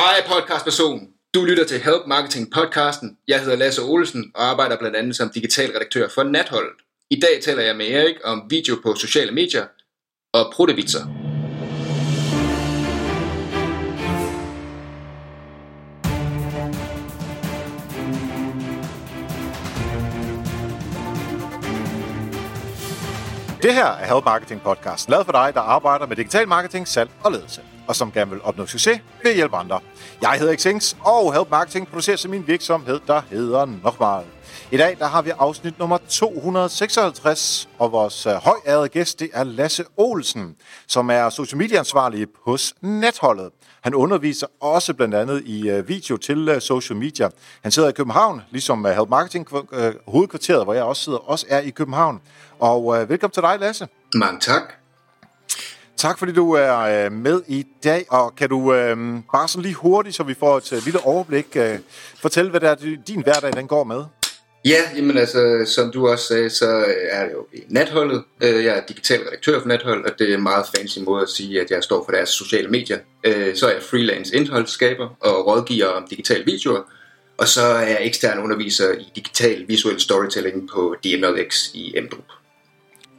Hej podcastperson. Du lytter til Help Marketing podcasten. Jeg hedder Lasse Olsen og arbejder blandt andet som digital redaktør for Natholdet. I dag taler jeg med Erik om video på sociale medier og protebitser. Det her er Help Marketing Podcast, lavet for dig, der arbejder med digital marketing, salg og ledelse, og som gerne vil opnå succes ved at hjælpe andre. Jeg hedder Xings, og Help Marketing producerer som min virksomhed, der hedder Nokmal. I dag der har vi afsnit nummer 256, og vores uh, højærede gæst det er Lasse Olsen, som er social media ansvarlig hos Netholdet. Han underviser også blandt andet i uh, video til uh, social media. Han sidder i København, ligesom uh, Help Marketing uh, hovedkvarteret, hvor jeg også sidder, også er i København. Og uh, velkommen til dig, Lasse. Mange tak. Tak fordi du er med i dag, og kan du bare sådan lige hurtigt, så vi får et lille overblik, fortælle, hvad det er, din hverdag den går med? Ja, jamen altså, som du også sagde, så er det jo i natholdet. Jeg er digital redaktør for natholdet, og det er en meget fancy måde at sige, at jeg står for deres sociale medier. Så er jeg freelance indholdsskaber og rådgiver om digitale videoer. Og så er jeg ekstern underviser i digital visuel storytelling på DMLX i Emdrup.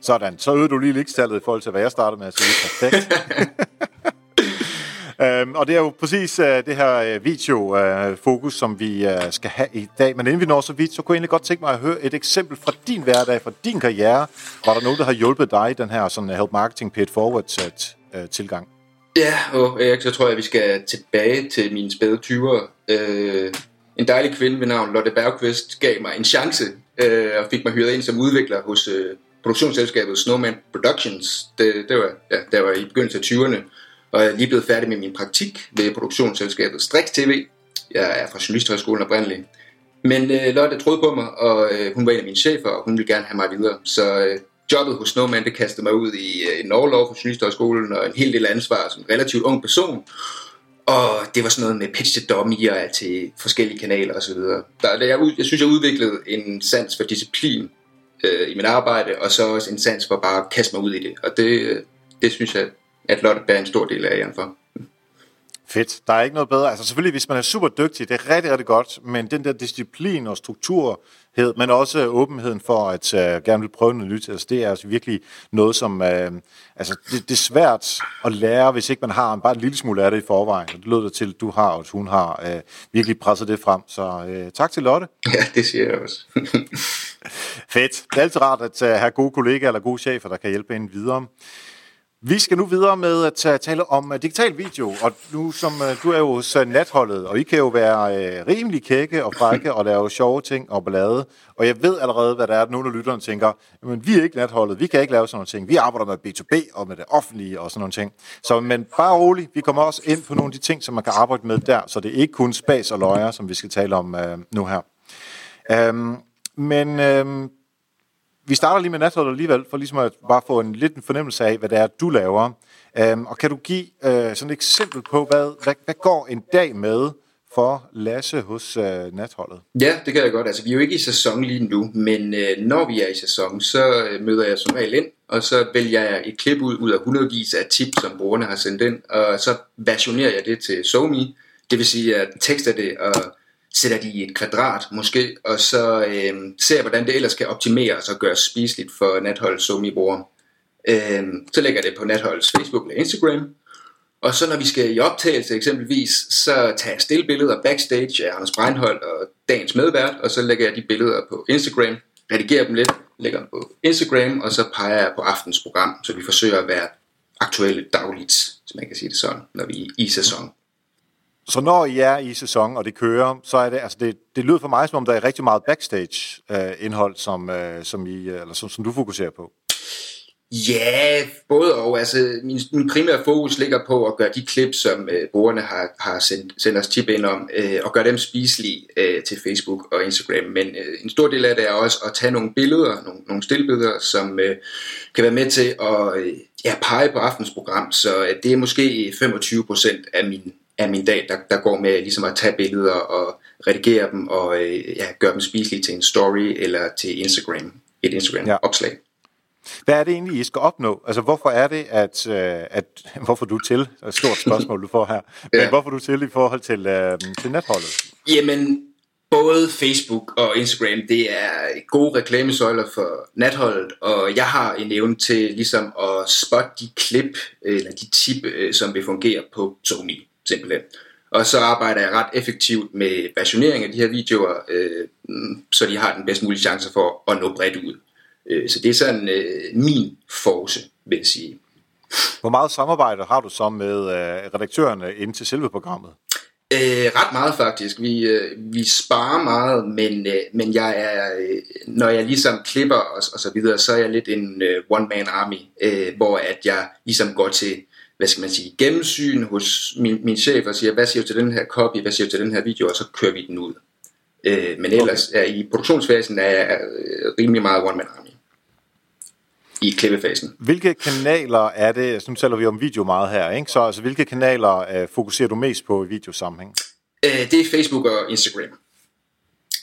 Sådan, så øvede du lige likstallet i forhold til, hvad jeg startede med at sige. Perfekt. Øhm, og det er jo præcis øh, det her øh, uh, video-fokus, øh, som vi skal have i dag. Men inden vi når så vidt, så kunne jeg egentlig godt tænke mig at høre et eksempel fra din hverdag, fra din karriere. Var der nogen, der har hjulpet dig i den her sådan, Help Marketing Paid Forward-tilgang? Ja, og Erik, så tror jeg, at vi skal tilbage til mine spæde 20'ere. En dejlig kvinde ved navn Lotte Bergqvist gav mig en chance og fik mig hyret ind som udvikler hos produktionsselskabet Snowman Productions. Det, det var, ja, der var i begyndelsen af 20'erne og jeg er lige blevet færdig med min praktik ved produktionsselskabet Strix TV. Jeg er fra Journalisthøjskolen oprindeligt. Men øh, Lotte troede på mig, og øh, hun var en af mine chefer, og hun ville gerne have mig videre. Så øh, jobbet hos Snowman, det kastede mig ud i øh, en overlov fra Journalisthøjskolen, og en hel del ansvar som en relativt ung person. Og det var sådan noget med pitch til dummier til forskellige kanaler osv. Der, der jeg, jeg synes, jeg udviklede en sans for disciplin øh, i mit arbejde, og så også en sans for bare at kaste mig ud i det. Og det, øh, det synes jeg, at Lotte bærer en stor del af æren for. Fedt. Der er ikke noget bedre. Altså selvfølgelig, hvis man er super dygtig, det er rigtig, rigtig godt, men den der disciplin og strukturhed, men også åbenheden for at uh, gerne vil prøve noget nyt, altså det er altså virkelig noget, som uh, altså det, det er svært at lære, hvis ikke man har bare en lille smule af det i forvejen. Det lyder det til, at du har, og hun har uh, virkelig presset det frem. Så uh, tak til Lotte. Ja, det siger jeg også. Fedt. Det er altid rart at uh, have gode kollegaer eller gode chefer, der kan hjælpe en videre. Vi skal nu videre med at tale om øh, digital video, og nu som øh, du er jo hos øh, natholdet, og I kan jo være rimelig kække og frække og lave sjove ting og ballade, og jeg ved allerede, hvad der er, at nogle af lytterne tænker, men vi er ikke natholdet, vi kan ikke lave sådan nogle ting, vi arbejder med B2B og med det offentlige og sådan nogle ting. Så men bare rolig, vi kommer også ind på nogle af de ting, som man kan arbejde med der, så det er ikke kun spas og løjer, som vi skal tale om uh, nu her. Um, men uh, vi starter lige med natholdet alligevel, for ligesom at bare få en lidt en fornemmelse af, hvad det er, du laver. Øhm, og kan du give øh, sådan et eksempel på, hvad, hvad, hvad går en dag med for Lasse hos øh, natholdet? Ja, det kan jeg godt. Altså, vi er jo ikke i sæson lige nu, men øh, når vi er i sæson, så øh, møder jeg som regel ind, og så vælger jeg et klip ud, ud af hundredvis af tips, som brugerne har sendt ind, og så versionerer jeg det til SoMe. Det vil sige, at tekster det og sætter de i et kvadrat måske, og så øh, ser hvordan det ellers kan optimeres og gøres spiseligt for natholdets somi-brugere. Øh, så lægger det på natholdets Facebook eller Instagram, og så når vi skal i optagelse eksempelvis, så tager jeg stille billeder backstage af Anders Breinholt og dagens medvært, og så lægger jeg de billeder på Instagram, redigerer dem lidt, lægger dem på Instagram, og så peger jeg på aftens program, så vi forsøger at være aktuelle dagligt, hvis man kan sige det sådan, når vi er i sæson. Så når I er i sæson, og det kører, så er det, altså det, det lyder for mig, som om der er rigtig meget backstage-indhold, øh, som, øh, som, I, øh, eller som, som du fokuserer på. Ja, både og. Altså, min, min primære fokus ligger på at gøre de klip, som øh, brugerne har, har sendt, sendt os tip ind om, øh, og gøre dem spiselige øh, til Facebook og Instagram. Men øh, en stor del af det er også at tage nogle billeder, nogle, nogle stillbilleder, som øh, kan være med til at øh, ja, pege på aftens program. Så øh, det er måske 25% af min af min dag, der, der går med ligesom at tage billeder og redigere dem og øh, ja, gøre dem spiselige til en story eller til Instagram, et Instagram-opslag. Ja. Hvad er det egentlig, I skal opnå? Altså, hvorfor er det, at, øh, at hvorfor du til, et stort spørgsmål, du får her, men Ja. hvorfor du til i forhold til, øh, til netholdet? Jamen, både Facebook og Instagram, det er gode reklamesøjler for natholdet, og jeg har en evne til ligesom at spotte de klip, eller de tip, øh, som vil fungere på Sony, simpelthen. Og så arbejder jeg ret effektivt med versionering af de her videoer, øh, så de har den bedst mulige chance for at nå bredt ud. Øh, så det er sådan øh, min force, vil jeg sige. Hvor meget samarbejde har du så med øh, redaktørerne ind til selve programmet? Øh, ret meget faktisk. Vi, øh, vi sparer meget, men, øh, men jeg er, øh, når jeg ligesom klipper og, og så videre, så er jeg lidt en øh, one-man army, øh, hvor at jeg ligesom går til, hvad skal man sige, gennemsyn hos min, min chef og siger, hvad siger du til den her copy, hvad siger du til den her video, og så kører vi den ud. Øh, men ellers okay. er i produktionsfasen er jeg rimelig meget one-man army. I klippefasen. Hvilke kanaler er det, altså nu taler vi om video meget her, ikke? så altså, hvilke kanaler øh, fokuserer du mest på i videosammenhæng? Øh, det er Facebook og Instagram.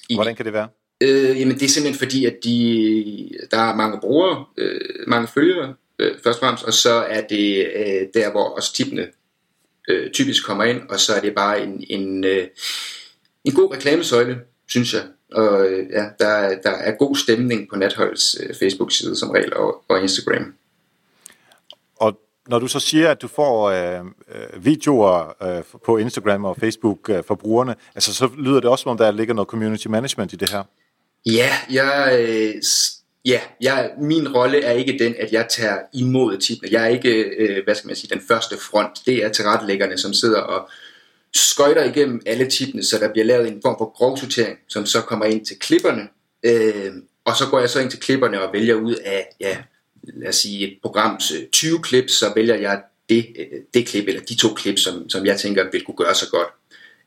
I, Hvordan kan det være? Øh, jamen det er simpelthen fordi, at de, der er mange brugere, øh, mange følgere øh, først og fremmest, og så er det øh, der, hvor også tippene øh, typisk kommer ind, og så er det bare en, en, øh, en god reklamesøjle, synes jeg. Og øh, ja, der, er- der er god stemning på Natholdets øh, Facebook-side som regel, og, og Instagram. Og når du så siger, at du får øh, øh, videoer øh, på Instagram og Facebook øh, for brugerne, altså så lyder det også, som om der ligger noget community management i det her. Ja, jeg, øh, ja jeg, min rolle er ikke den, at jeg tager imod tipene. Jeg er ikke, øh, hvad skal man sige, den første front. Det er tilrettelæggerne, som sidder og skøjter igennem alle tipene, så der bliver lavet en form for grovsortering, som så kommer ind til klipperne. Øh, og så går jeg så ind til klipperne og vælger ud af, ja, lad os sige, et programs øh, 20 klip, så vælger jeg det, øh, det klip, eller de to klip, som, som jeg tænker vil kunne gøre så godt.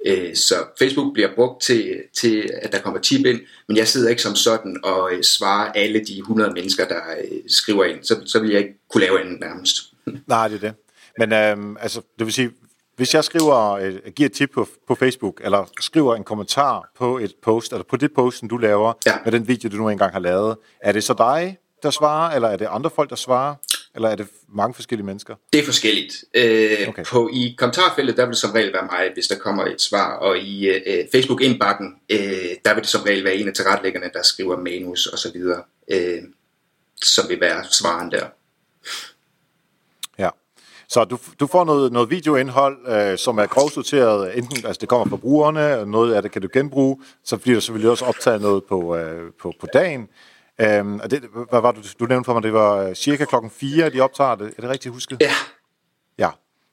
Øh, Så Facebook bliver brugt til, til, at der kommer tip ind, men jeg sidder ikke som sådan og øh, svarer alle de 100 mennesker, der øh, skriver ind. Så, så vil jeg ikke kunne lave andet nærmest. Nej, det er det. Men øhm, altså, det vil sige, hvis jeg skriver, øh, giver et tip på, på Facebook, eller skriver en kommentar på et post, eller på det post, som du laver, Ja. med den video, du nu engang har lavet, er det så dig, der svarer, eller er det andre folk, der svarer, eller er det mange forskellige mennesker? Det er forskelligt. Øh, Okay. på, I kommentarfeltet, der vil det som regel være mig, hvis der kommer et svar, og i øh, Facebook-indbakken, øh, der vil det som regel være en af tilrettelæggerne, der skriver manus og så videre, øh, som vil være svaren der. Ja. Så du, du får noget, noget videoindhold, øh, som er grovsorteret, enten altså det kommer fra brugerne, og noget af det kan du genbruge, så bliver der selvfølgelig også optaget noget på, øh, på, på dagen. Øhm, og det, hvad var du, du nævnte for mig, det var øh, cirka klokken 4, de optager det. Er det rigtigt husket? Ja, Ja.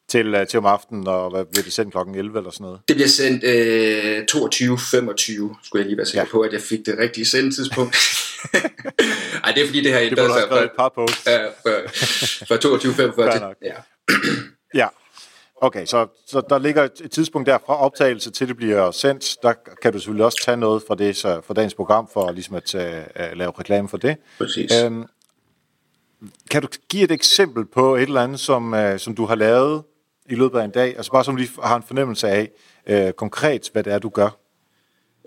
Til, øh, til om aftenen, og hvad bliver det sendt klokken 11 eller sådan noget? det bliver sendt øh, 22.25, skulle jeg lige være sikker Ja. på, at jeg fik det rigtige sendetidspunkt. Ej, det er fordi, det har Det sig have fra, et par posts. ja, fra, fra 22.45 Fair til... nok. Ja. Ja. Okay, så, så der ligger et tidspunkt der fra optagelse til det bliver sendt. Der kan du selvfølgelig også tage noget fra, det, så, fra dagens program for ligesom at uh, lave reklame for det. Præcis. Øhm, kan du give et eksempel på et eller andet, som, uh, som du har lavet i løbet af en dag? Altså bare som lige har en fornemmelse af uh, konkret, hvad det er, du gør.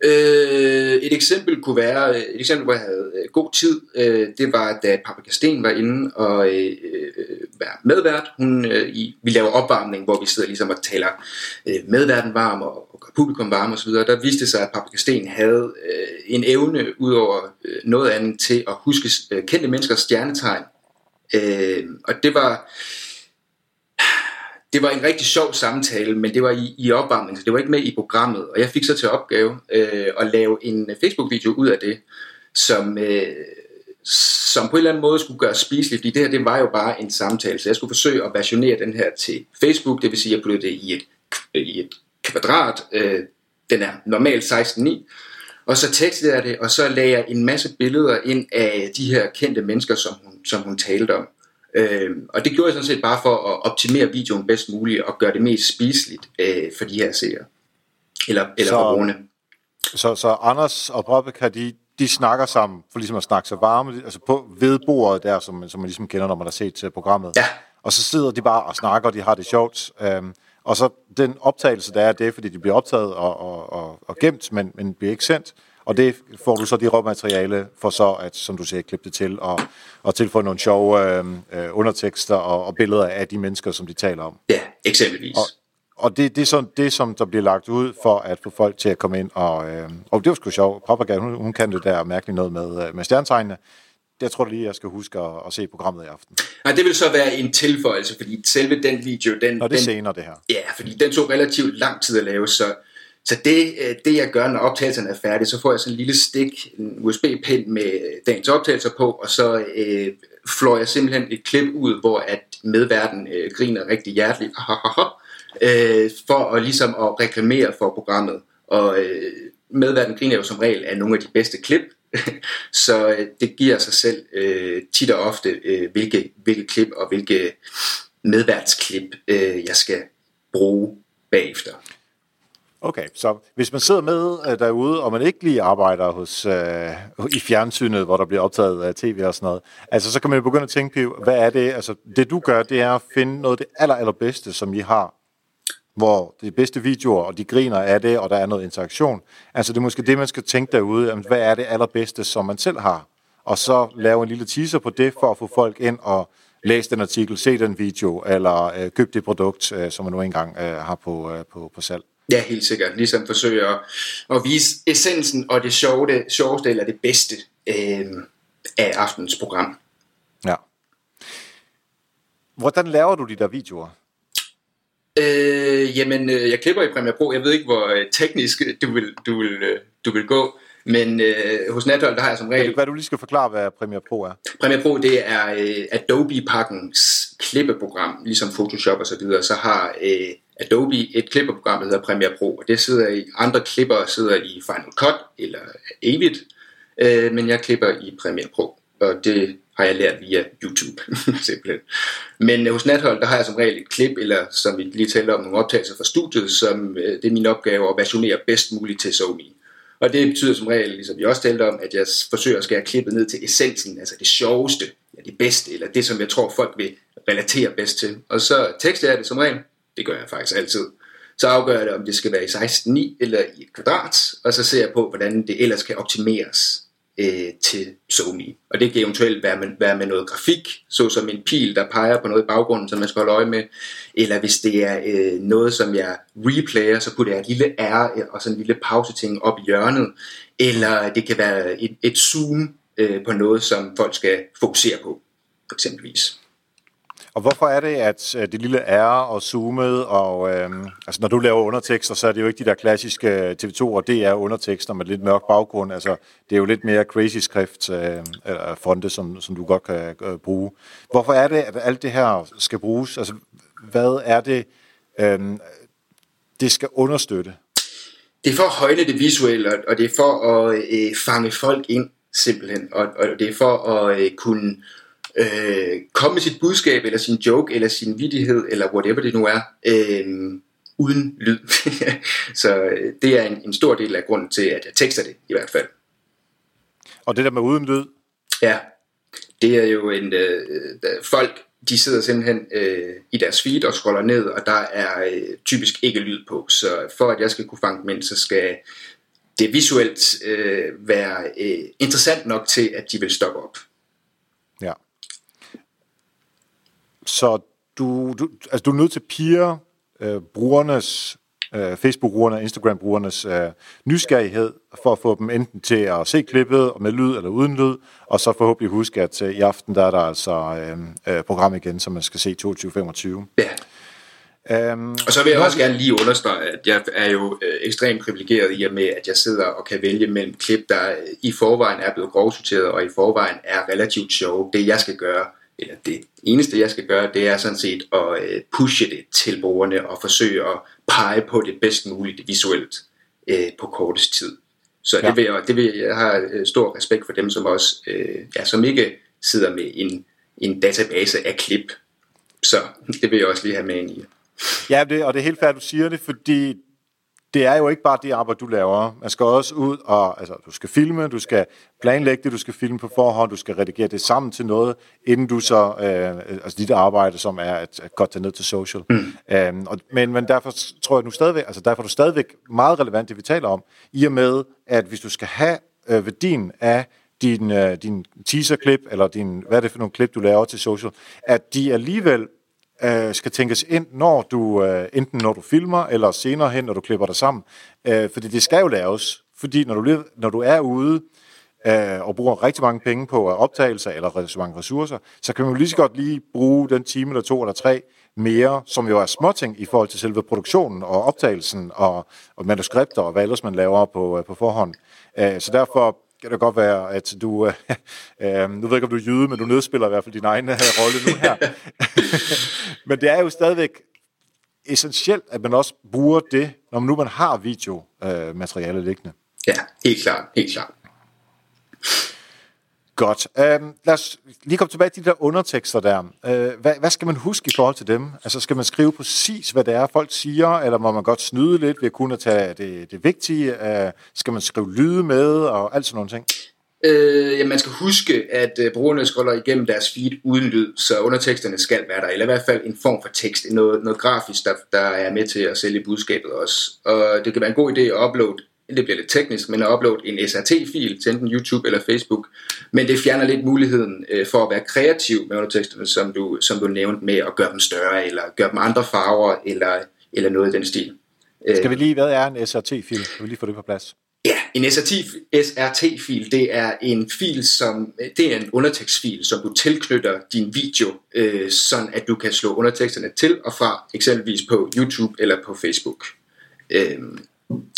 Øh, et eksempel kunne være, øh, et eksempel, hvor jeg havde øh, god tid, øh, det var, da Paprika Sten var inde og øh, øh var medvært. Hun, øh, i, vi laver opvarmning, hvor vi sidder ligesom og taler øh, medværten varm og, og gør publikum varm osv. Der viste det sig, at Paprika Sten havde øh, en evne, ud over øh, noget andet, til at huske øh, kendte menneskers stjernetegn. Øh, og det var det var en rigtig sjov samtale, men det var i, i opvarmning, så det var ikke med i programmet. Og jeg fik så til opgave øh, at lave en Facebook-video ud af det, som, øh, som på en eller anden måde skulle gøre spiselig, fordi det her det var jo bare en samtale, så jeg skulle forsøge at versionere den her til Facebook, det vil sige, at jeg puttede det i et, øh, i et kvadrat, øh, den er normalt 16,9, og så tekstede jeg det, og så lagde jeg en masse billeder ind af de her kendte mennesker, som hun, som hun talte om. Øhm, og det gjorde jeg sådan set bare for at optimere videoen bedst muligt og gøre det mest spiseligt øh, for de her seere. Eller, eller Så- for brugerne. Så, så Anders og Paprika, de, de snakker sammen for ligesom at snakke sig varme, altså på ved bordet der, som, som man ligesom kender, når man har set øh, programmet. Ja. Og så sidder de bare og snakker, og de har det sjovt. Øhm, og så den optagelse, der er, det er, fordi de bliver optaget og, og, og, og gemt, men, men bliver ikke sendt. Og det får du så de råmateriale for så, at, som du siger, klippe det til og, og tilføje nogle sjove øh, øh, undertekster og, og billeder af de mennesker, som de taler om. Ja, eksempelvis. Og, og det, det er sådan det, som der bliver lagt ud for at få folk til at komme ind. Og, øh, og det var sgu sjovt. Papa, hun, hun kan det der mærkeligt noget med, øh, med stjernetegnene. Det tror jeg lige, jeg skal huske at, at se programmet i aften. Nej, det vil så være en tilføjelse, fordi selve den video, den... Nå, det er den, senere, det her. Ja, fordi den tog relativt lang tid at lave, så, så det, øh, det jeg gør, når optagelserne er færdige, så får jeg sådan en lille stik, en USB-pind med dagens optagelser på, og så øh, flår jeg simpelthen et klip ud, hvor at medverden øh, griner rigtig hjerteligt, øh, for at ligesom at reklamere for programmet. Og øh, medverden griner jo som regel af nogle af de bedste klip, så øh, det giver sig selv øh, tit og ofte, øh, hvilke, hvilke klip og hvilke medværtsklip øh, jeg skal bruge bagefter. Okay, så hvis man sidder med øh, derude, og man ikke lige arbejder hos, øh, i fjernsynet, hvor der bliver optaget af tv og sådan noget, altså så kan man jo begynde at tænke på, hvad er det, altså det du gør, det er at finde noget af det aller, allerbedste, som I har, hvor det er bedste videoer, og de griner af det, og der er noget interaktion. Altså det er måske det, man skal tænke derude, jamen, hvad er det allerbedste, som man selv har? Og så lave en lille teaser på det, for at få folk ind og læse den artikel, se den video, eller øh, købe det produkt, øh, som man nu engang øh, har på, øh, på, på salg. Ja, helt sikkert. Ligesom forsøge at, at vise essensen og det sjove, det sjoveste eller det bedste øh, af aftens program. Ja. Hvordan laver du de der videoer? Øh, jamen, øh, jeg klipper i Premiere Pro. Jeg ved ikke, hvor øh, teknisk du vil, du vil, øh, du vil gå. Men øh, hos Nathold, der har jeg som regel... Hvad du lige skal forklare, hvad Premiere Pro er? Premiere Pro, det er øh, Adobe-pakkens klippeprogram, ligesom Photoshop og så videre. Så har øh, Adobe et klippeprogram, der hedder Premiere Pro, og det sidder i, andre klipper sidder i Final Cut eller Avid, øh, men jeg klipper i Premiere Pro, og det har jeg lært via YouTube, simpelthen. Men øh, hos Nathold, der har jeg som regel et klip, eller som vi lige talte om, nogle optagelser fra studiet, som øh, det er min opgave at versionere bedst muligt til Sony. Og det betyder som regel, ligesom vi også talte om, at jeg forsøger at skære klippet ned til essensen, altså det sjoveste, ja, det bedste, eller det, som jeg tror, folk vil relatere bedst til. Og så tekster jeg det som regel, det gør jeg faktisk altid. Så afgør jeg det, om det skal være i 16.9 eller i et kvadrat, og så ser jeg på, hvordan det ellers kan optimeres øh, til Sony. Og det kan eventuelt være med, være med noget grafik, såsom en pil, der peger på noget i baggrunden, som man skal holde øje med. Eller hvis det er øh, noget, som jeg replayer, så putter jeg et lille R øh, og sådan en lille pause-ting op i hjørnet. Eller det kan være et, et zoom øh, på noget, som folk skal fokusere på, eksempelvis. Og hvorfor er det, at øh, det lille R og zoomet, og øhm, altså når du laver undertekster, så er det jo ikke de der klassiske øh, TV2 og DR undertekster med lidt mørk baggrund. Altså, det er jo lidt mere crazy skrift øh, eller fonte, som, som du godt kan øh, bruge. Hvorfor er det, at alt det her skal bruges? Altså, hvad er det, øh, det skal understøtte? Det er for at højne det visuelle, og det er for at øh, fange folk ind, simpelthen. Og, og det er for at øh, kunne øh, komme med sit budskab, eller sin joke, eller sin vidighed, eller whatever det nu er, øh, uden lyd. så øh, det er en, en stor del af grunden til, at jeg tekster det, i hvert fald. Og det der med uden lyd? Ja, det er jo en... Øh, folk, de sidder simpelthen øh, i deres feed og scroller ned, og der er øh, typisk ikke lyd på. Så for at jeg skal kunne fange dem ind, så skal det visuelt øh, være øh, interessant nok til, at de vil stoppe op. Ja. Så du, du, altså du er nødt til at pire øh, brugernes, øh, Facebook-brugerne og Instagram-brugernes øh, nysgerrighed for at få dem enten til at se klippet med lyd eller uden lyd, og så forhåbentlig huske, at øh, i aften der er der altså øh, øh, program igen, som man skal se 22-25. Ja. Um, og så vil jeg også gerne lige understrege, at jeg er jo øh, ekstremt privilegeret i og med, at jeg sidder og kan vælge mellem klip, der i forvejen er blevet grovsorteret og i forvejen er relativt sjove. Det jeg skal gøre, eller det eneste jeg skal gøre, det er sådan set at øh, pushe det til brugerne og forsøge at pege på det bedst muligt visuelt øh, på kortest tid. Så ja. det vil jeg, det vil, jeg har øh, stor respekt for dem, som også, øh, ja, som ikke sidder med en, en database af klip. Så det vil jeg også lige have med ind i. Ja, det, og det er helt færdigt, du siger det, fordi det er jo ikke bare det arbejde, du laver. Man skal også ud og, altså, du skal filme, du skal planlægge det, du skal filme på forhånd, du skal redigere det sammen til noget, inden du så, øh, altså dit arbejde, som er at, at godt tage ned til social. Mm. Øhm, og, men, men derfor tror jeg nu stadigvæk, altså derfor er du stadigvæk meget relevant, det vi taler om, i og med, at hvis du skal have øh, værdien af din, øh, din teaser-klip, eller din, hvad er det for nogle klip, du laver til social, at de alligevel øh, skal tænkes ind, når du, øh, enten når du filmer, eller senere hen, når du klipper dig sammen. Øh, fordi det skal jo laves. Fordi når du, når du er ude øh, og bruger rigtig mange penge på øh, optagelser, eller så mange ressourcer, så kan man jo lige så godt lige bruge den time eller to eller tre mere, som jo er småting i forhold til selve produktionen og optagelsen og, og manuskripter og hvad ellers man laver på, øh, på forhånd. Øh, så derfor kan det godt være, at du, øh, øh, nu ved jeg ikke, om du er jyde, men du nedspiller i hvert fald din egen øh, rolle nu her. men det er jo stadigvæk essentielt, at man også bruger det, når man nu man har videomateriale øh, liggende. Ja, helt klart, helt klart. Godt. Øhm, lad os lige komme tilbage til de der undertekster der. Øh, hvad, hvad skal man huske i forhold til dem? Altså skal man skrive præcis, hvad det er, folk siger, eller må man godt snyde lidt ved kun at tage det, det vigtige? Øh, skal man skrive lyde med, og alt sådan nogle ting? Øh, ja, man skal huske, at øh, brugerne scroller igennem deres feed uden lyd, så underteksterne skal være der, eller i hvert fald en form for tekst, noget, noget grafisk, der, der er med til at sælge budskabet også. Og det kan være en god idé at uploade det bliver lidt teknisk, men at uploade en SRT-fil til enten YouTube eller Facebook. Men det fjerner lidt muligheden øh, for at være kreativ med underteksterne, som du, som du nævnte med at gøre dem større, eller gøre dem andre farver, eller, eller noget i den stil. Skal vi lige, hvad er en SRT-fil? Skal vi lige få det på plads? Ja, en SRT-fil, det er en fil, som det er en undertekstfil, som du tilknytter din video, øh, sådan at du kan slå underteksterne til og fra, eksempelvis på YouTube eller på Facebook. Øh,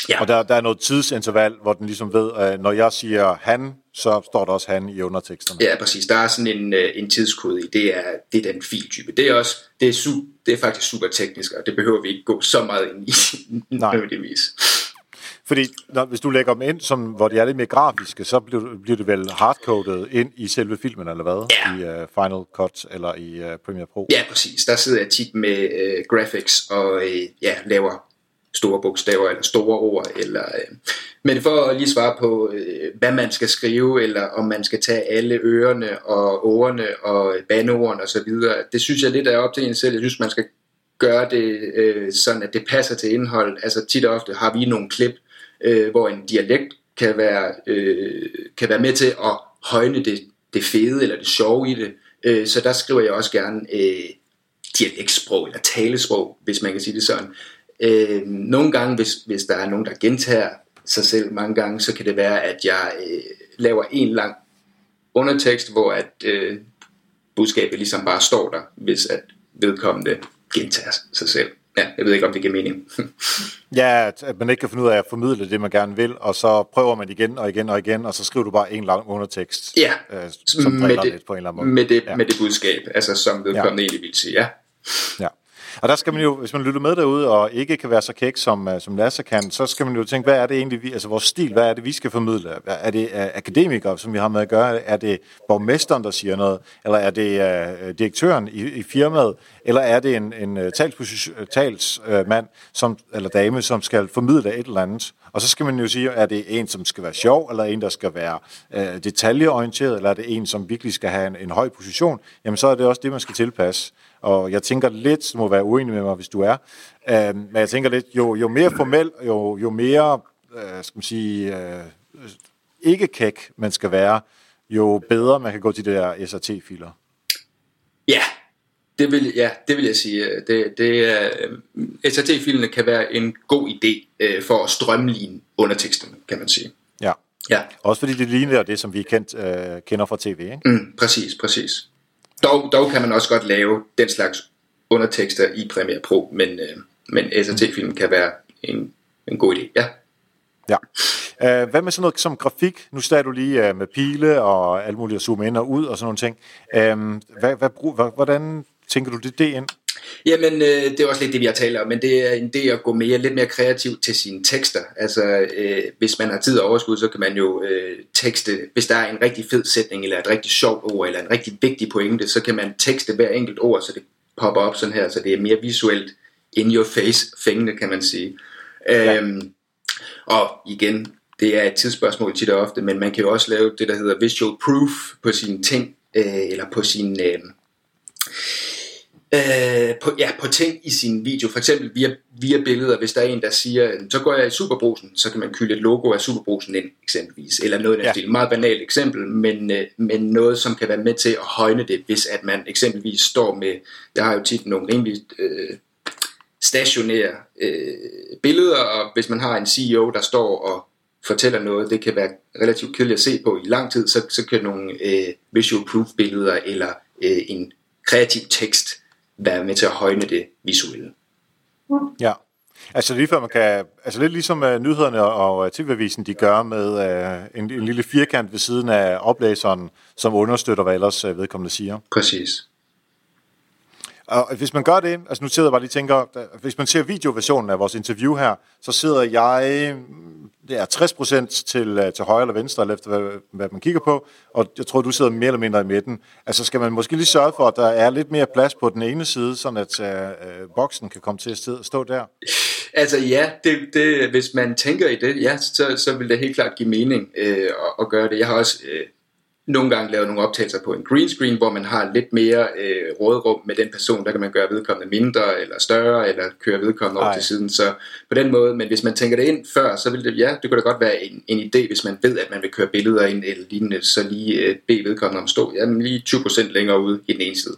Ja. Og der, der er noget tidsinterval, hvor den ligesom ved, at når jeg siger han, så står der også han i underteksterne. Ja, præcis. Der er sådan en, øh, en tidskode i. Det er, det er den filtype. Det er, også, det, er su, det er faktisk super teknisk, og det behøver vi ikke gå så meget ind i Nej. nødvendigvis. Fordi når, hvis du lægger dem ind, som, hvor de er lidt mere grafiske, så bliver, bliver det vel hardcoded ind i selve filmen, eller hvad? Ja. I uh, Final Cut eller i uh, Premiere Pro? Ja, præcis. Der sidder jeg tit med uh, graphics og uh, ja, laver store bogstaver eller store ord. Eller, øh. Men for at lige svare på, øh, hvad man skal skrive, eller om man skal tage alle ørerne og ordene og bandeordene osv., det synes jeg lidt er op til en selv. Jeg synes, man skal gøre det øh, sådan, at det passer til indhold. Altså tit og ofte har vi nogle klip, øh, hvor en dialekt kan være, øh, kan være med til at højne det, det fede eller det sjove i det. Øh, så der skriver jeg også gerne øh, dialektsprog eller talesprog, hvis man kan sige det sådan. Øh, nogle gange, hvis, hvis der er nogen, der gentager sig selv mange gange, så kan det være, at jeg øh, laver en lang undertekst, hvor at øh, budskabet ligesom bare står der, hvis at vedkommende gentager sig selv. Ja, jeg ved ikke, om det giver mening. ja, at man ikke kan finde ud af at formidle det, man gerne vil, og så prøver man igen og igen og igen, og så skriver du bare en lang undertekst, ja, øh, som med det, lidt på en eller anden måde. Med det, ja. med det budskab, altså som vedkommende ja. egentlig vil sige, ja. Ja. Og der skal man jo, hvis man lytter med derude og ikke kan være så kæk som, øh, som Lasse kan, så skal man jo tænke, hvad er det egentlig, vi, altså vores stil, hvad er det, vi skal formidle? Er det uh, akademikere, som vi har med at gøre? Er det borgmesteren, der siger noget? Eller er det uh, direktøren i, i firmaet? Eller er det en, en uh, talsmand, som, eller dame, som skal formidle et eller andet? Og så skal man jo sige, er det en, som skal være sjov, eller en, der skal være uh, detaljeorienteret, eller er det en, som virkelig skal have en, en høj position? Jamen så er det også det, man skal tilpasse. Og jeg tænker lidt, du må være uenig med mig, hvis du er, øh, men jeg tænker lidt, jo, jo mere formel, jo, jo mere, øh, skal man sige, øh, ikke kæk man skal være, jo bedre man kan gå til de der SRT-filer. Ja, det vil, ja, det vil jeg sige. Det, det, uh, SRT-filene kan være en god idé uh, for at strømligne underteksterne, kan man sige. Ja. ja. Også fordi det ligner det, som vi kendt, uh, kender fra tv, ikke? Mm, præcis, præcis. Dog, dog kan man også godt lave den slags undertekster i Premiere Pro, men, øh, men SRT-film kan være en, en god idé. Ja. Ja. Uh, hvad med sådan noget som grafik? Nu står du lige øh, med pile og alt muligt at zoome ind og ud og sådan nogle ting. Uh, hvad, hvad, hvordan tænker du det, det ind? Jamen, øh, det er også lidt det, vi har talt om, men det er en idé at gå mere, lidt mere kreativt til sine tekster. Altså, øh, hvis man har tid og overskud, så kan man jo øh, tekste, hvis der er en rigtig fed sætning, eller et rigtig sjovt ord, eller en rigtig vigtig pointe, så kan man tekste hver enkelt ord, så det popper op sådan her, så det er mere visuelt in your face fængende, kan man sige. Ja. Øhm, og igen, det er et tidsspørgsmål tit og ofte, men man kan jo også lave det, der hedder visual proof på sine ting, øh, eller på sin... Øh, øh, på, ja, på ting i sin video, for eksempel via, via billeder, hvis der er en, der siger, så går jeg i Superbrusen, så kan man kylde et logo af Superbrusen ind, eksempelvis, eller noget af ja. det. Meget banalt eksempel, men, øh, men noget, som kan være med til at højne det, hvis at man eksempelvis står med, jeg har jo tit nogle rimelig øh, stationære øh, billeder, og hvis man har en CEO, der står og fortæller noget, det kan være relativt kedeligt at se på i lang tid, så, så kan nogle øh, visual proof billeder eller øh, en kreativ tekst være med til at højne det visuelle. Ja, altså lige før man kan, altså lidt ligesom uh, nyhederne og uh, TV-avisen, de gør med uh, en, en lille firkant ved siden af oplæseren, som understøtter, hvad ellers uh, vedkommende siger. Præcis. Og hvis man gør det, altså nu sidder jeg bare lige og tænker, hvis man ser videoversionen af vores interview her, så sidder jeg det er 60% til, øh, til højre eller venstre, eller efter hvad, hvad man kigger på, og jeg tror, du sidder mere eller mindre i midten. Altså skal man måske lige sørge for, at der er lidt mere plads på den ene side, sådan at øh, øh boksen kan komme til at stå der? Altså ja, det, det, hvis man tænker i det, ja, så, så vil det helt klart give mening øh, at, at gøre det. Jeg har også øh, nogle gange lavet nogle optagelser på en green screen, hvor man har lidt mere øh, rådrum med den person. Der kan man gøre vedkommende mindre eller større, eller køre vedkommende over til siden. Så på den måde, men hvis man tænker det ind før, så vil det, ja, det kunne da godt være en, en idé, hvis man ved, at man vil køre billeder ind eller lignende, så lige øh, bede vedkommende om stå, jamen lige 20% længere ude i den ene side.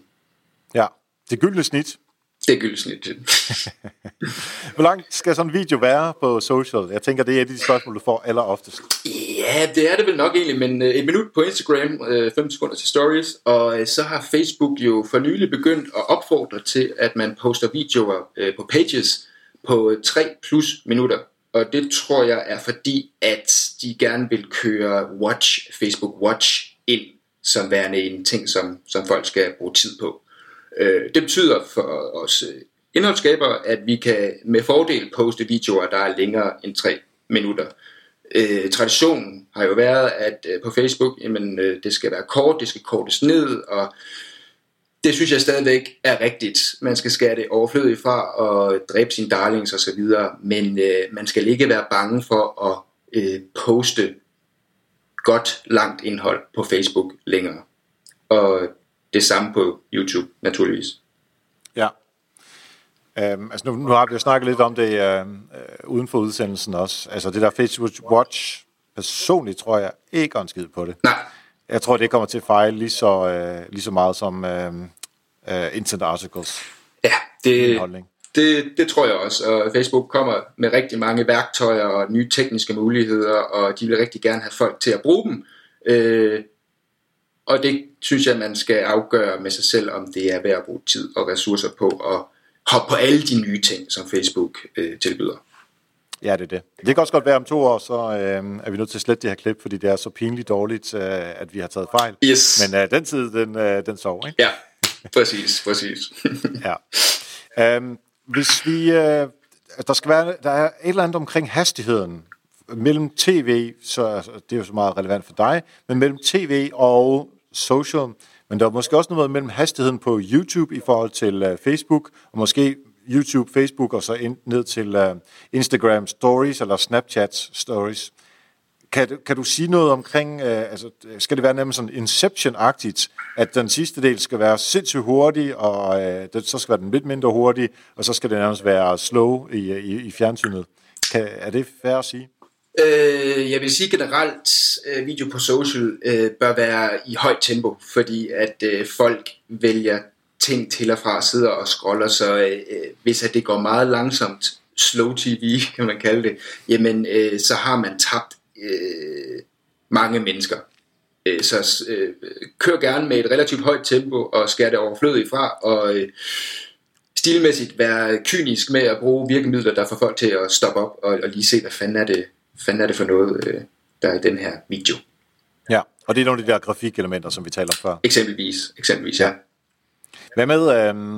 Ja, det gyldne snit. Det er gyldsnit. Hvor langt skal sådan en video være på social? Jeg tænker, det er et af de spørgsmål, du får aller oftest. Ja, det er det vel nok egentlig, men øh, et minut på Instagram, 5 øh, sekunder til stories, og øh, så har Facebook jo for nylig begyndt at opfordre til, at man poster videoer på pages på 3 plus minutter. Og det tror jeg er fordi, at de gerne vil køre Watch, Facebook Watch ind som værende en ting, som, som folk skal bruge tid på. Øh, det betyder for os øh, indholdsskaber, indholdsskabere, at vi kan med fordel poste videoer, der er længere end 3 minutter. Øh, traditionen har jo været, at øh, på Facebook, jamen, øh, det skal være kort, det skal kortes ned, og det synes jeg stadigvæk er rigtigt. Man skal skære det overflødigt fra og dræbe sine darlings og så videre, men øh, man skal ikke være bange for at øh, poste godt langt indhold på Facebook længere. Og det samme på YouTube, naturligvis. Ja. Um, altså nu, nu har vi jo snakket lidt om det uh, uh, uden for udsendelsen også. Altså det der Facebook Watch, personligt tror jeg ikke en skid på det. Nej. Jeg tror, det kommer til at fejle lige så, uh, lige så meget som uh, uh, Internet Articles. Ja, det, det, det tror jeg også. Og Facebook kommer med rigtig mange værktøjer og nye tekniske muligheder, og de vil rigtig gerne have folk til at bruge dem. Uh, og det synes jeg, man skal afgøre med sig selv, om det er værd at bruge tid og ressourcer på at hoppe på alle de nye ting, som Facebook øh, tilbyder. Ja, det er det. Det kan også godt være om to år, så øh, er vi nødt til at slette det her klip, fordi det er så pinligt dårligt, øh, at vi har taget fejl. Yes. Men øh, den tid, den, øh, den sover, ikke? Ja, præcis, præcis. ja. Um, hvis vi... Øh, der skal være, der er et eller andet omkring hastigheden mellem tv, så det er jo så meget relevant for dig, men mellem tv og social. Men der er måske også noget mellem hastigheden på YouTube i forhold til uh, Facebook, og måske YouTube, Facebook og så ind, ned til uh, Instagram Stories eller Snapchat Stories. Kan, kan du sige noget omkring, uh, altså, skal det være nærmest sådan Inception-agtigt, at den sidste del skal være sindssygt hurtig, og uh, det, så skal være den lidt mindre hurtig, og så skal det nærmest være slow i, i, i fjernsynet. Kan, er det fair at sige? Øh, jeg vil sige generelt, øh, video på social øh, bør være i højt tempo, fordi at øh, folk vælger ting til og fra, sidder og scroller, så øh, øh hvis at det går meget langsomt, slow tv kan man kalde det, jamen øh, så har man tabt øh, mange mennesker. Øh, så øh, kør gerne med et relativt højt tempo og skær det overflødigt fra, og øh, stilmæssigt være kynisk med at bruge virkemidler, der får folk til at stoppe op og, og lige se, hvad fanden er det, fanden er det for noget, øh, der er i den her video. Ja, og det er nogle af de der grafikelementer, som vi taler om før. Eksempelvis, eksempelvis, ja. Hvad med, øh,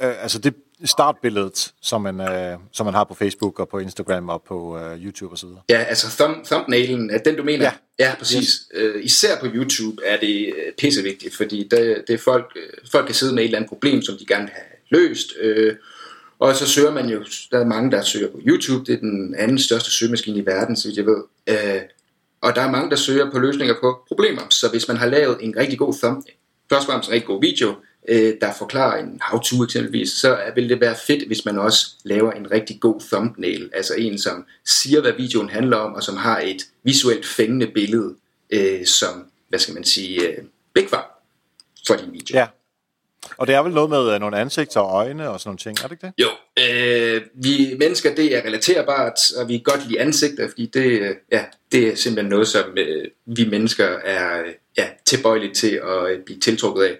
øh, altså det startbilledet, som man, øh, som man har på Facebook og på Instagram og på øh, YouTube osv.? Ja, altså thumb, thumbnailen, er den du mener? Ja, ja præcis. Yes. Øh, især på YouTube er det øh, pissevigtigt, fordi det, det er folk, øh, folk kan sidde med et eller andet problem, som de gerne vil have løst, øh, og så søger man jo, der er mange, der søger på YouTube, det er den anden største søgemaskine i verden, så jeg ved. Øh, og der er mange, der søger på løsninger på problemer. Så hvis man har lavet en rigtig god thumbnail, først og fremmest en rigtig god video, øh, der forklarer en how-to eksempelvis, så vil det være fedt, hvis man også laver en rigtig god thumbnail, altså en, som siger, hvad videoen handler om, og som har et visuelt fængende billede, øh, som, hvad skal man sige, øh, for din video. Ja. Og det er vel noget med øh, nogle ansigter og øjne og sådan nogle ting, er det ikke det? Jo, øh, vi mennesker, det er relaterbart, og vi kan godt lide ansigter, fordi det, øh, ja, det er simpelthen noget, som øh, vi mennesker er øh, ja, tilbøjelige til at øh, blive tiltrukket af.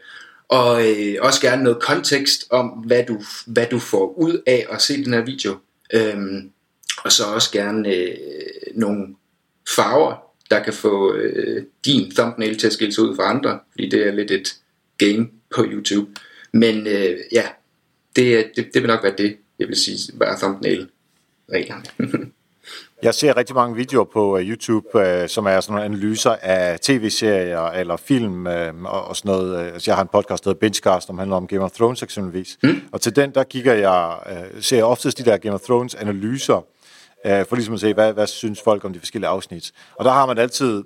Og øh, også gerne noget kontekst om, hvad du, hvad du får ud af at se den her video. Øhm, og så også gerne øh, nogle farver, der kan få øh, din thumbnail til at skille sig ud fra andre, fordi det er lidt et game på YouTube. Men øh, ja, det, det, det vil nok være det, jeg vil sige, var thumbnail-reglerne. Jeg ser rigtig mange videoer på uh, YouTube, uh, som er sådan nogle analyser af tv-serier eller film uh, og, sådan noget. Altså, jeg har en podcast, der hedder Bingecast, som handler om Game of Thrones eksempelvis. Mm. Og til den, der kigger jeg, ser jeg oftest de der Game of Thrones analyser, for ligesom at se, hvad, hvad synes folk om de forskellige afsnit. Og der har man altid,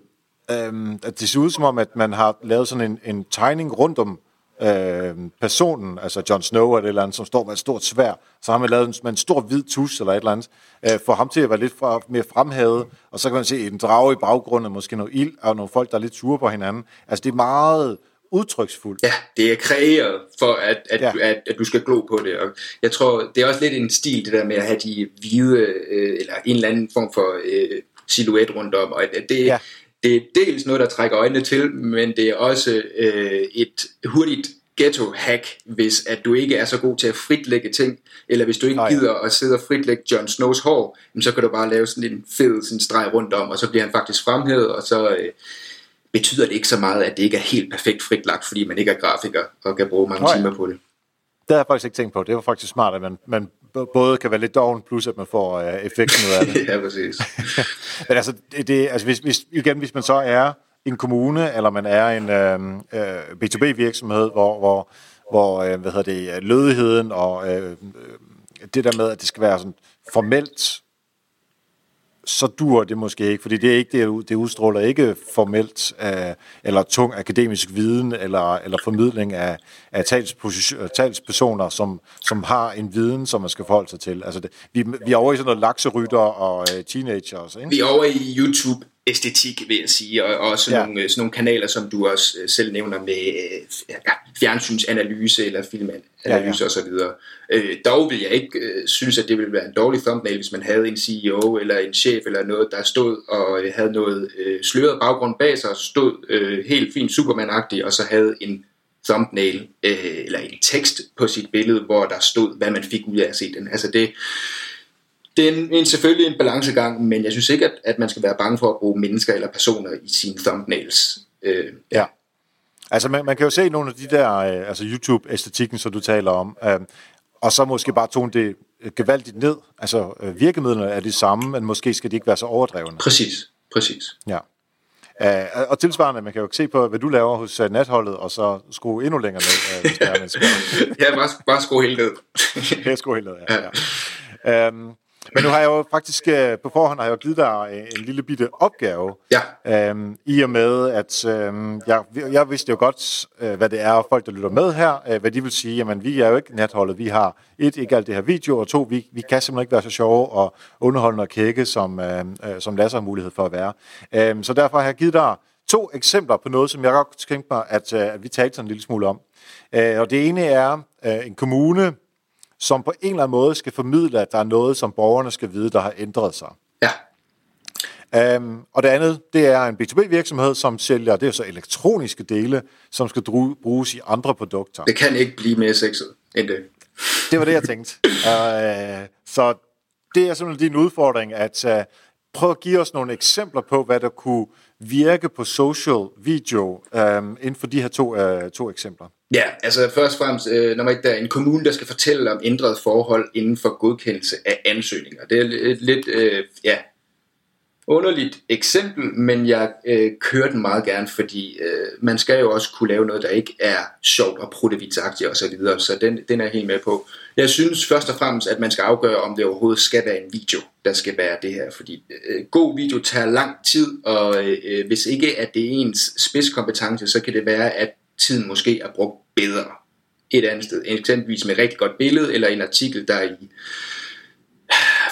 at det ser ud som om, at man har lavet sådan en, en tegning rundt om øh, personen, altså Jon Snow eller et eller andet, som står med et stort svær, så har man lavet en, med en stor hvid tus eller et eller andet, øh, for ham til at være lidt fra, mere fremhævet, og så kan man se en drage i baggrunden, måske noget ild, og nogle folk, der er lidt sure på hinanden. Altså det er meget udtryksfuldt. Ja, det er kreeret for, at, at, ja. at, at du skal glo på det. Og jeg tror, det er også lidt en stil, det der med at have de hvide, øh, eller en eller anden form for øh, silhuet rundt om, og at det, ja det er dels noget, der trækker øjnene til, men det er også øh, et hurtigt ghetto-hack, hvis at du ikke er så god til at fritlægge ting, eller hvis du ikke Nej. gider at sidde og fritlægge Jon Snows hår, så kan du bare lave sådan en fed sådan streg rundt om, og så bliver han faktisk fremhævet, og så øh, betyder det ikke så meget, at det ikke er helt perfekt fritlagt, fordi man ikke er grafiker og kan bruge mange Nej. timer på det. Det har jeg faktisk ikke tænkt på. Det var faktisk smart, at man, man både kan være lidt doven, plus at man får uh, effekten ud af det. ja, præcis. Men altså, det, altså hvis, hvis, igen, hvis man så er en kommune, eller man er en uh, uh, B2B-virksomhed, hvor, hvor, hvor uh, hvad hedder det, lødigheden og uh, det der med, at det skal være sådan formelt så dur det måske ikke, fordi det er ikke det, det udstråler ikke formelt uh, eller tung akademisk viden eller, eller formidling af, af talspersoner, som, som har en viden, som man skal forholde sig til. Altså det, vi, vi er over i sådan noget lakserytter og øh, teenagers. Ikke? Vi er over i YouTube æstetik, vil jeg sige, og, og sådan, ja. nogle, sådan nogle kanaler, som du også øh, selv nævner med ja, fjernsynsanalyse eller filmanalyse ja, ja. osv. Øh, dog vil jeg ikke øh, synes, at det ville være en dårlig thumbnail, hvis man havde en CEO eller en chef eller noget, der stod og øh, havde noget øh, sløret baggrund bag sig, og stod øh, helt fint superman og så havde en thumbnail øh, eller en tekst på sit billede, hvor der stod, hvad man fik ud af at se den. Altså det, det er en, en, selvfølgelig en balancegang, men jeg synes ikke, at, at man skal være bange for at bruge mennesker eller personer i sine thumbnails. Øh, ja. Altså man, man kan jo se nogle af de der, øh, altså YouTube-æstetikken, som du taler om, øh, og så måske bare tone det gevaldigt ned. Altså øh, virkemidlerne er de samme, men måske skal de ikke være så overdrevne. Præcis, præcis. Ja. Uh, og tilsvarende, man kan jo se på, hvad du laver hos uh, natholdet, og så skrue endnu længere ned. Uh, ja, bare, bare skrue helt ned. ja, skrue helt ned, ja. ja. Um, men nu har jeg jo faktisk øh, på forhånd har jeg jo givet dig øh, en lille bitte opgave. Ja. Øhm, I og med, at øhm, jeg, jeg vidste jo godt, øh, hvad det er, folk, der lytter med her, øh, hvad de vil sige. Jamen, vi er jo ikke natholdet. Vi har et, ikke alt det her video, og to, vi, vi kan simpelthen ikke være så sjove og underholdende og kække, som, øh, som Lasse har mulighed for at være. Øhm, så derfor har jeg givet dig to eksempler på noget, som jeg godt tænke mig, at, at vi talte sådan en lille smule om. Øh, og det ene er øh, en kommune, som på en eller anden måde skal formidle, at der er noget, som borgerne skal vide, der har ændret sig. Ja. Um, og det andet, det er en B2B-virksomhed, som sælger, det er så elektroniske dele, som skal bruges i andre produkter. Det kan ikke blive mere sexet end det. Det var det, jeg tænkte. Uh, så det er simpelthen din udfordring, at uh, prøv at give os nogle eksempler på, hvad der kunne virke på social video um, inden for de her to, uh, to eksempler. Ja, altså først og fremmest, øh, nummer et, der er en kommune, der skal fortælle om ændrede forhold inden for godkendelse af ansøgninger. Det er lidt, øh, ja, underligt eksempel, men jeg øh, kører den meget gerne, fordi øh, man skal jo også kunne lave noget, der ikke er sjovt og protevitsagtigt osv., så, videre, så den, den er jeg helt med på. Jeg synes først og fremmest, at man skal afgøre, om det overhovedet skal være en video, der skal være det her, fordi øh, god video tager lang tid, og øh, øh hvis ikke at det er ens spidskompetence, så kan det være, at tiden måske er brugt bedre et andet sted, eksempelvis med et rigtig godt billede, eller en artikel, der i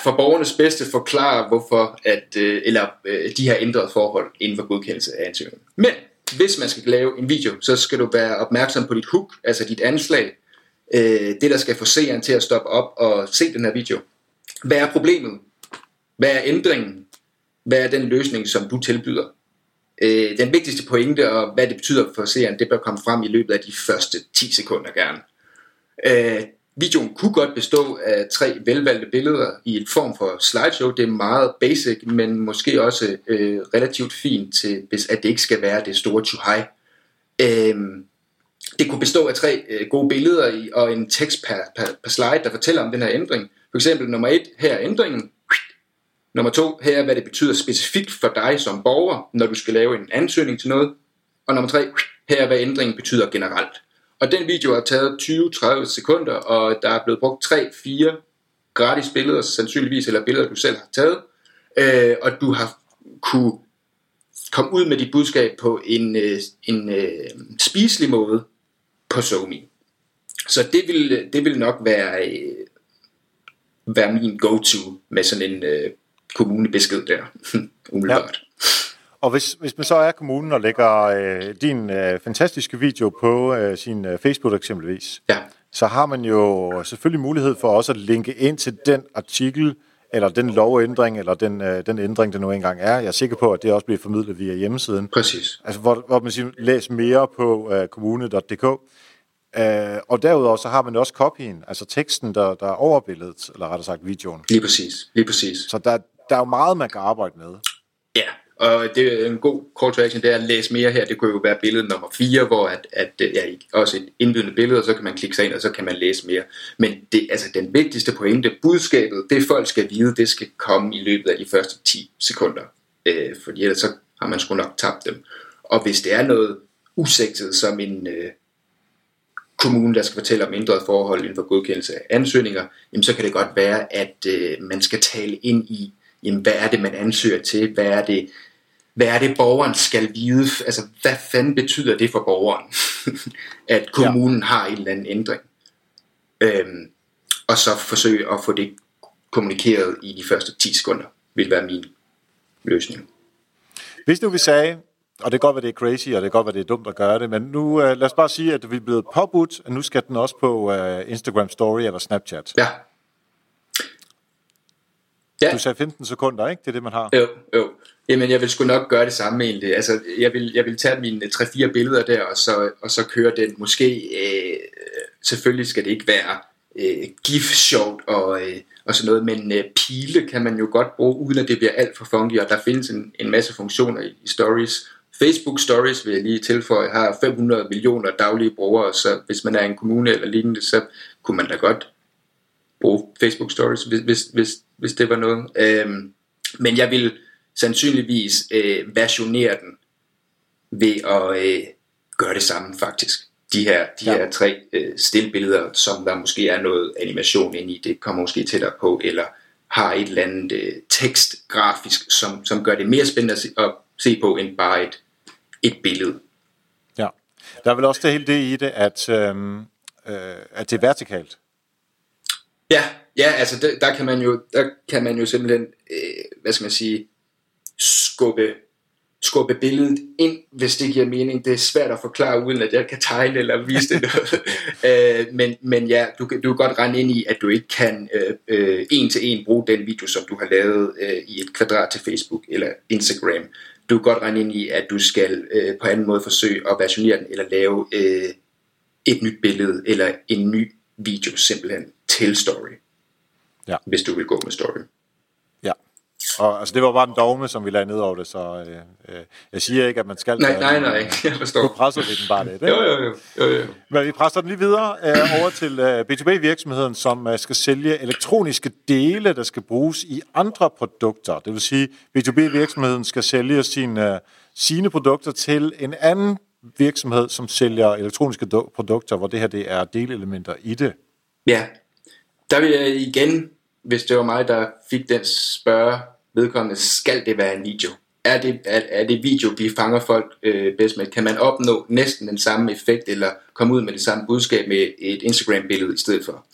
for borgernes bedste forklare, hvorfor at, øh, eller, øh, de har ændret forhold inden for godkendelse af ansøgningen. Men hvis man skal lave en video, så skal du være opmærksom på dit hook, altså dit anslag, øh, det der skal få seeren til at stoppe op og se den her video. Hvad er problemet? Hvad er ændringen? Hvad er den løsning, som du tilbyder? Øh, den vigtigste pointe og hvad det betyder for seeren, det bør komme frem i løbet af de første 10 sekunder gerne. Øh, Videoen kunne godt bestå af tre velvalgte billeder i en form for slideshow. Det er meget basic, men måske også øh, relativt fint til, hvis at det ikke skal være det store high. Øh, det kunne bestå af tre øh, gode billeder i, og en tekst per, per, per slide, der fortæller om den her ændring. For eksempel nummer et, her er ændringen. Nummer to, her er hvad det betyder specifikt for dig som borger, når du skal lave en ansøgning til noget. Og nummer tre, her er hvad ændringen betyder generelt. Og den video har taget 20-30 sekunder, og der er blevet brugt 3-4 gratis billeder, sandsynligvis, eller billeder, du selv har taget. Øh, og du har kunne komme ud med dit budskab på en, øh, en øh, spiselig måde på SoMe. Så det vil, det vil nok være, øh, være min go-to med sådan en øh, kommunebesked der, umiddelbart. Ja. Og hvis, hvis man så er kommunen og lægger øh, din øh, fantastiske video på øh, sin øh, Facebook eksempelvis, ja. så har man jo selvfølgelig mulighed for også at linke ind til den artikel, eller den lovændring, eller den, øh, den ændring, der nu engang er. Jeg er sikker på, at det også bliver formidlet via hjemmesiden. Præcis. Altså, hvor, hvor man siger, læs mere på øh, kommune.dk. Øh, og derudover så har man også copyen, altså teksten, der, der er over billedet, eller rettere sagt videoen. Lige præcis, lige præcis. Så der, der er jo meget, man kan arbejde med. Ja, og det er en god call to action, det er at læse mere her. Det kunne jo være billede nummer 4, hvor at, at øh, ja, også et indbydende billede, og så kan man klikke sig ind, og så kan man læse mere. Men det, altså, den vigtigste pointe, budskabet, det folk skal vide, det skal komme i løbet af de første 10 sekunder. Øh, fordi ellers så har man sgu nok tabt dem. Og hvis det er noget usigtet, som en øh, kommune, der skal fortælle om ændret forhold inden for godkendelse af ansøgninger, jamen så kan det godt være, at øh, man skal tale ind i, jamen, hvad er det, man ansøger til? Hvad er det, hvad er det, borgeren skal vide? Altså, hvad fanden betyder det for borgeren, at kommunen ja. har en eller anden ændring? Øhm, og så forsøge at få det kommunikeret i de første 10 sekunder, vil være min løsning. Hvis du vil sige, og det kan godt være, det er crazy, og det kan godt være, det er dumt at gøre det, men nu uh, lad os bare sige, at vi er blevet påbudt, at nu skal den også på uh, Instagram Story eller Snapchat. Ja. Ja. Du sagde 15 sekunder, ikke? Det er det, man har. Jo, jo. Jamen, jeg vil sgu nok gøre det samme egentlig. Altså, jeg vil, jeg vil tage mine 3-4 billeder der, og så, og så køre den. Måske, øh, selvfølgelig skal det ikke være øh, gif-sjovt og, øh, og sådan noget, men øh, pile kan man jo godt bruge, uden at det bliver alt for funky, og der findes en, en masse funktioner i, i stories. Facebook Stories vil jeg lige tilføje, har 500 millioner daglige brugere, så hvis man er en kommune eller lignende, så kunne man da godt bruge Facebook Stories, hvis, hvis, hvis, hvis det var noget. Øhm, men jeg vil sandsynligvis øh, versionere den ved at øh, gøre det samme faktisk. De her, de ja. her tre øh, stillbilleder, som der måske er noget animation ind i, det kommer måske tættere på, eller har et eller andet øh, tekst grafisk, som, som gør det mere spændende at se, at se på, end bare et, et billede. Ja, der er vel også det hele det i det, at, øh, øh, at det er vertikalt. Ja, ja, altså der, der kan man jo, der kan man jo simpelthen, øh, hvad skal man sige, skubbe, skubbe billedet ind, hvis det giver mening. Det er svært at forklare, uden at jeg kan tegne eller vise det noget. øh, men, men ja, du, du kan godt rende ind i, at du ikke kan øh, øh, en til en bruge den video, som du har lavet øh, i et kvadrat til Facebook eller Instagram. Du kan godt rende ind i, at du skal øh, på anden måde forsøge at versionere den, eller lave øh, et nyt billede, eller en ny video simpelthen til story. Ja. Hvis du vil gå med story. Ja. Og altså, det var bare den dogme, som vi lagde ned over det, så øh, øh, jeg siger ikke, at man skal... Nej, nej, nej, jeg forstår. Du presser vi den bare lidt, ikke? Jo, jo, jo. jo, jo. Men vi presser den lige videre øh, over til øh, B2B-virksomheden, som øh, skal sælge elektroniske dele, der skal bruges i andre produkter. Det vil sige, B2B-virksomheden skal sælge sin, øh, sine produkter til en anden virksomhed, som sælger elektroniske do- produkter, hvor det her det er delelementer i det. Ja, der vil jeg igen, hvis det var mig, der fik den spørge vedkommende, skal det være en video? Er det, er, er det video, vi fanger folk øh, bedst med? Kan man opnå næsten den samme effekt, eller komme ud med det samme budskab med et Instagram-billede i stedet for?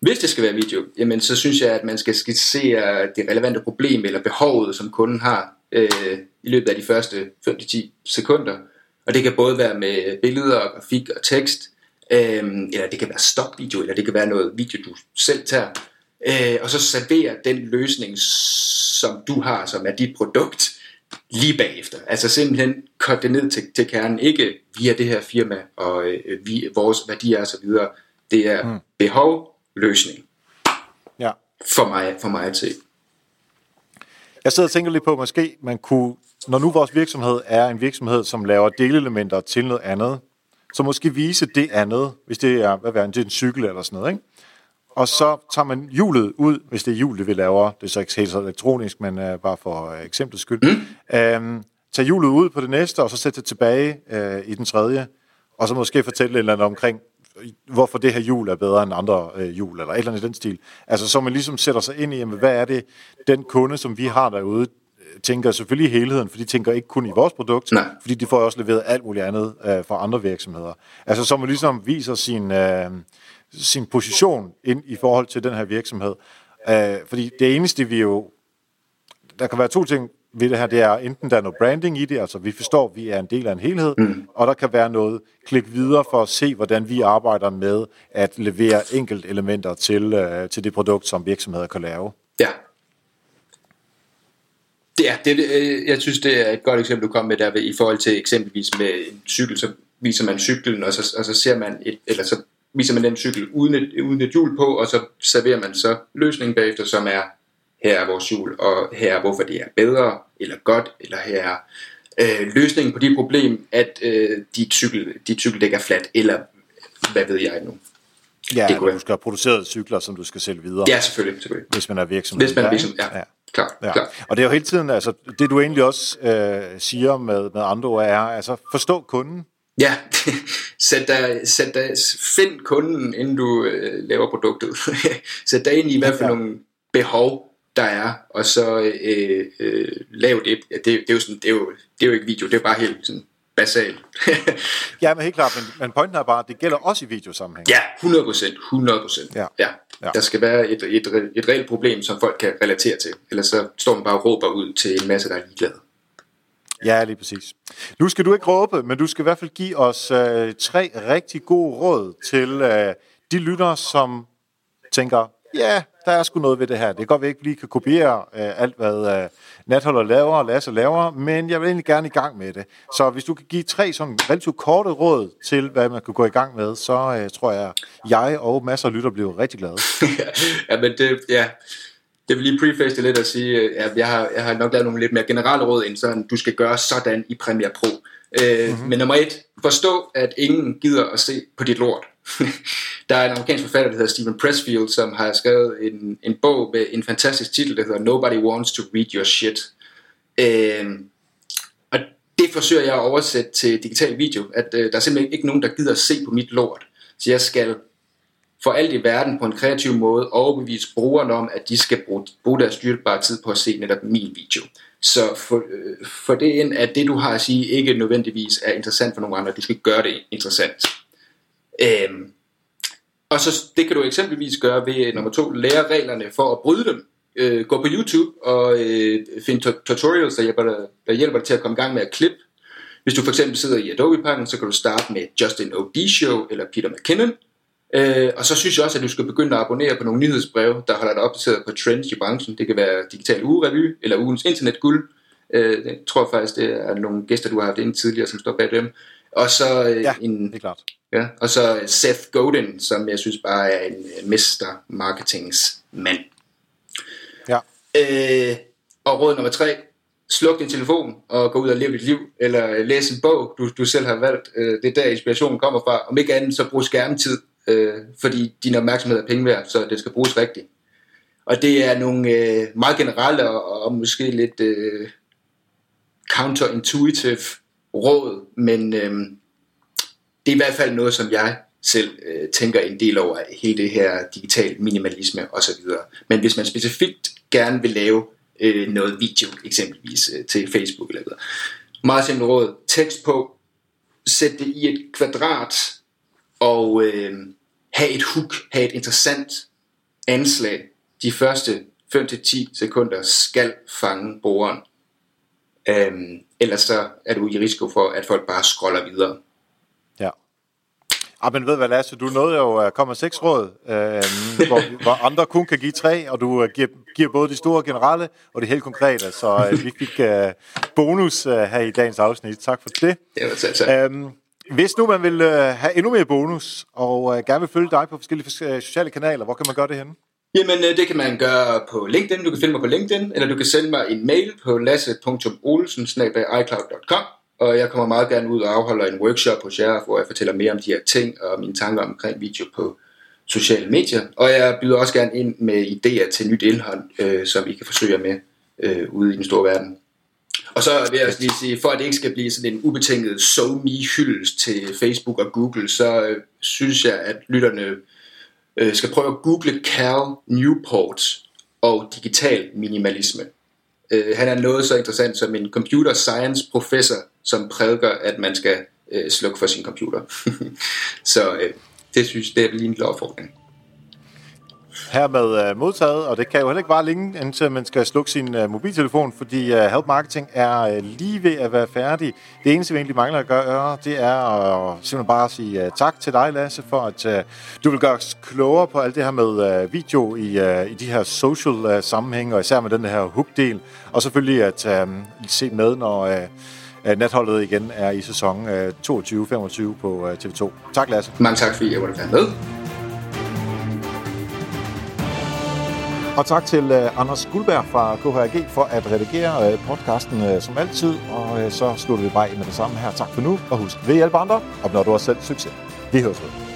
Hvis det skal være video, jamen så synes jeg, at man skal skitsere det relevante problem eller behovet, som kunden har øh, i løbet af de første 5-10 sekunder. Og det kan både være med billeder, grafik og tekst, øh, eller det kan være stopvideo, eller det kan være noget video, du selv tager. Øh, og så servere den løsning, som du har, som er dit produkt, lige bagefter. Altså simpelthen cut det ned til, til kernen, ikke via det her firma og øh, vi, vores værdier videre. Det er mm. behov, løsning. Ja. For mig, for mig at se. Jeg sidder og tænker lidt på, måske man kunne, når nu vores virksomhed er en virksomhed, som laver delelementer til noget andet, så måske vise det andet, hvis det er, hvad er det, en cykel eller sådan noget, ikke? Og så tager man hjulet ud, hvis det er hjulet, vi laver. Det er så ikke helt så elektronisk, men uh, bare for uh, eksemplets skyld. Mm. Um, tag hjulet ud på det næste, og så sætte det tilbage uh, i den tredje. Og så måske fortælle et eller andet omkring, hvorfor det her hjul er bedre end andre øh, hjul, eller et eller andet i den stil. Altså, så man ligesom sætter sig ind i, jamen, hvad er det, den kunde, som vi har derude, tænker selvfølgelig helheden, for de tænker ikke kun i vores produkt, Nej. fordi de får også leveret alt muligt andet øh, fra andre virksomheder. Altså, så man ligesom viser sin, øh, sin position ind i forhold til den her virksomhed. Øh, fordi det eneste, vi jo... Der kan være to ting ved det her, det er enten der er noget branding i det, altså vi forstår, at vi er en del af en helhed, mm. og der kan være noget klik videre for at se, hvordan vi arbejder med at levere enkelt elementer til, øh, til det produkt, som virksomheder kan lave. Ja. Er, det, øh, jeg synes, det er et godt eksempel, du kom med der i forhold til eksempelvis med en cykel, så viser man cyklen, og så, og så ser man et, eller så viser man den cykel uden et, uden et hjul på, og så serverer man så løsningen bagefter, som er, her er vores hjul, og her er hvorfor det er bedre, eller godt, eller her er øh, løsningen på det problem, at øh, dit, cykel, dit cykeldæk er fladt, eller hvad ved jeg nu. Ja, Det kunne du skal have produceret cykler, som du skal sælge videre, Ja, selvfølgelig, selvfølgelig. hvis man er virksomhed. Hvis man er Ja, virksomhed, ikke? ja. Klar, Ja. klar. Og det er jo hele tiden, altså det du egentlig også øh, siger med, med andre ord er, altså forstå kunden. Ja, sæt dig, sæt dig, find kunden, inden du øh, laver produktet. sæt dig ind i, hvad for Ja. nogle behov der er, og så øh, øh, lav det. Ja, det, det, er jo sådan, det, er jo, det er jo ikke video, det er bare helt sådan basalt. Ja, men helt klart, men, men pointen er bare, at det gælder også i videosammenhæng. ja, 100 procent, 100 procent. Ja. Ja. Ja. Der skal være et, et, et reelt problem, som folk kan relatere til. Ellers så står man bare og råber ud til en masse, der er ligeglade. Ja, lige præcis. Nu skal du ikke råbe, men du skal i hvert fald give os øh, tre rigtig gode råd til øh, de lyttere, som tænker, ja, der er sgu noget ved det her. Det kan godt at vi ikke lige kan kopiere øh, alt, hvad øh, Natholder laver og Lasse laver, men jeg vil egentlig gerne i gang med det. Så hvis du kan give tre sådan relativt korte råd til, hvad man kan gå i gang med, så øh, tror jeg, jeg og masser af lytter bliver rigtig glade. ja, men det, ja, det vil lige preface det lidt at sige, øh, at jeg har, jeg har nok lavet nogle lidt mere generelle råd, end sådan, du skal gøre sådan i Premiere Pro. Øh, mm-hmm. Men nummer et, forstå, at ingen gider at se på dit lort. der er en amerikansk forfatter, der hedder Stephen Pressfield, som har skrevet en, en bog med en fantastisk titel, der hedder Nobody Wants to Read Your Shit. Øh, og det forsøger jeg at oversætte til digital video, at øh, der er simpelthen ikke nogen, der gider at se på mit lort. Så jeg skal for alt i verden på en kreativ måde overbevise brugerne om, at de skal bruge, bruge deres dyrbare tid på at se netop min video. Så for, øh, for det ind, at det du har at sige ikke nødvendigvis er interessant for nogen andre, du skal gøre det interessant. Øhm, og så det kan du eksempelvis gøre ved øh, nummer to, lære reglerne for at bryde dem. Øh, gå på YouTube og øh, find tutorials, der hjælper, dig, der hjælper dig til at komme i gang med at klippe. Hvis du for eksempel sidder i Adobe-pakken, så kan du starte med Justin O.D. Show eller Peter McKinnon. Øh, og så synes jeg også, at du skal begynde at abonnere på nogle nyhedsbreve, der holder dig opdateret på trends i branchen. Det kan være Digital Ugerevy eller Ugens Internetguld. Øh, jeg tror faktisk, det er nogle gæster, du har haft inde tidligere, som står bag dem. Og så øh, Ja, en, det er klart. Ja, og så Seth Godin, som jeg synes bare er en øh, mester marketingsmand. Ja. Øh, Og råd nummer tre, sluk din telefon og gå ud og leve dit liv, eller læs en bog, du, du selv har valgt. Øh, det er der inspirationen kommer fra. Om ikke andet, så brug skærmtid, øh, fordi din opmærksomhed er penge værd, så det skal bruges rigtigt. Og det er nogle øh, meget generelle og, og måske lidt øh, counterintuitive råd, men øh, det er i hvert fald noget, som jeg selv øh, tænker en del over hele det her digital minimalisme osv. Men hvis man specifikt gerne vil lave øh, noget video, eksempelvis øh, til Facebook eller noget, meget simpelt råd, tekst på, sæt det i et kvadrat, og øh, have et hook, have et interessant anslag. De første 5-10 sekunder skal fange brugeren. Øhm, ellers så er du i risiko for, at folk bare scroller videre. Ja. Ah, men ved hvad, Lasse, du nåede jo at komme seks råd, øh, hvor, hvor andre kun kan give tre, og du uh, giver, giver både de store generelle og de helt konkrete, så uh, vi fik uh, bonus uh, her i dagens afsnit. Tak for det. Det var så, så. Øhm, hvis nu man vil uh, have endnu mere bonus, og uh, gerne vil følge dig på forskellige uh, sociale kanaler, hvor kan man gøre det henne? Jamen, øh, det kan man gøre på LinkedIn. Du kan finde mig på LinkedIn, eller du kan sende mig en mail på lasse.olsen og jeg kommer meget gerne ud og afholder en workshop hos jer, hvor jeg fortæller mere om de her ting og mine tanker omkring video på sociale medier. Og jeg byder også gerne ind med idéer til nyt indhold, øh, som I kan forsøge med øh, ude i den store verden. Og så vil jeg også lige sige, for at det ikke skal blive sådan en ubetinget so me hyldest til Facebook og Google, så øh, synes jeg, at lytterne øh, skal prøve at google Cal Newport og digital minimalisme. Øh, han er noget så interessant som en computer science professor, som prædiker, at man skal øh, slukke for sin computer. så øh, det synes det er lige en opfordring hermed uh, modtaget, og det kan jo heller ikke bare længe, indtil man skal slukke sin uh, mobiltelefon, fordi øh, uh, Help Marketing er uh, lige ved at være færdig. Det eneste, vi egentlig mangler at gøre, det er at simpelthen bare sige uh, tak til dig, Lasse, for at uh, du vil gøre os klogere på alt det her med uh, video i, uh, i de her social uh, sammenhænge, og især med den her hook-del, og selvfølgelig at uh, se med, når uh, natholdet igen er i sæson uh, 22-25 på uh, TV2. Tak, Lasse. Mange tak, fordi jeg var med. Og tak til øh, Anders Guldberg fra KHRG for at redigere øh, podcasten øh, som altid. Og så slutter vi bare med det samme her. Tak for nu, og husk, vi hjælper andre, opnår du også selv succes. Vi høres ved.